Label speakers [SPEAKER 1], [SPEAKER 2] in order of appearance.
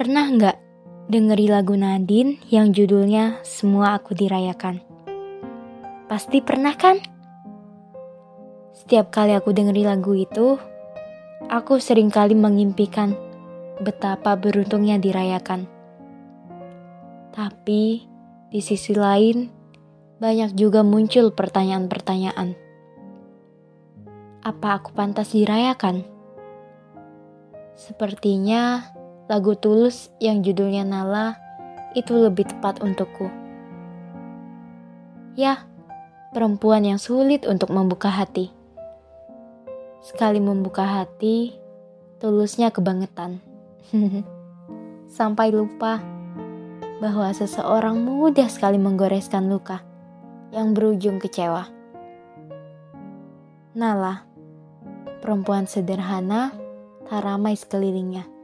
[SPEAKER 1] Pernah nggak dengeri lagu Nadine yang judulnya Semua Aku Dirayakan? Pasti pernah kan? Setiap kali aku dengeri lagu itu, aku sering kali mengimpikan betapa beruntungnya dirayakan. Tapi di sisi lain, banyak juga muncul pertanyaan-pertanyaan. Apa aku pantas dirayakan? Sepertinya lagu Tulus yang judulnya Nala itu lebih tepat untukku. Ya, perempuan yang sulit untuk membuka hati. Sekali membuka hati, tulusnya kebangetan. Sampai lupa bahwa seseorang mudah sekali menggoreskan luka yang berujung kecewa. Nala, perempuan sederhana, tak ramai sekelilingnya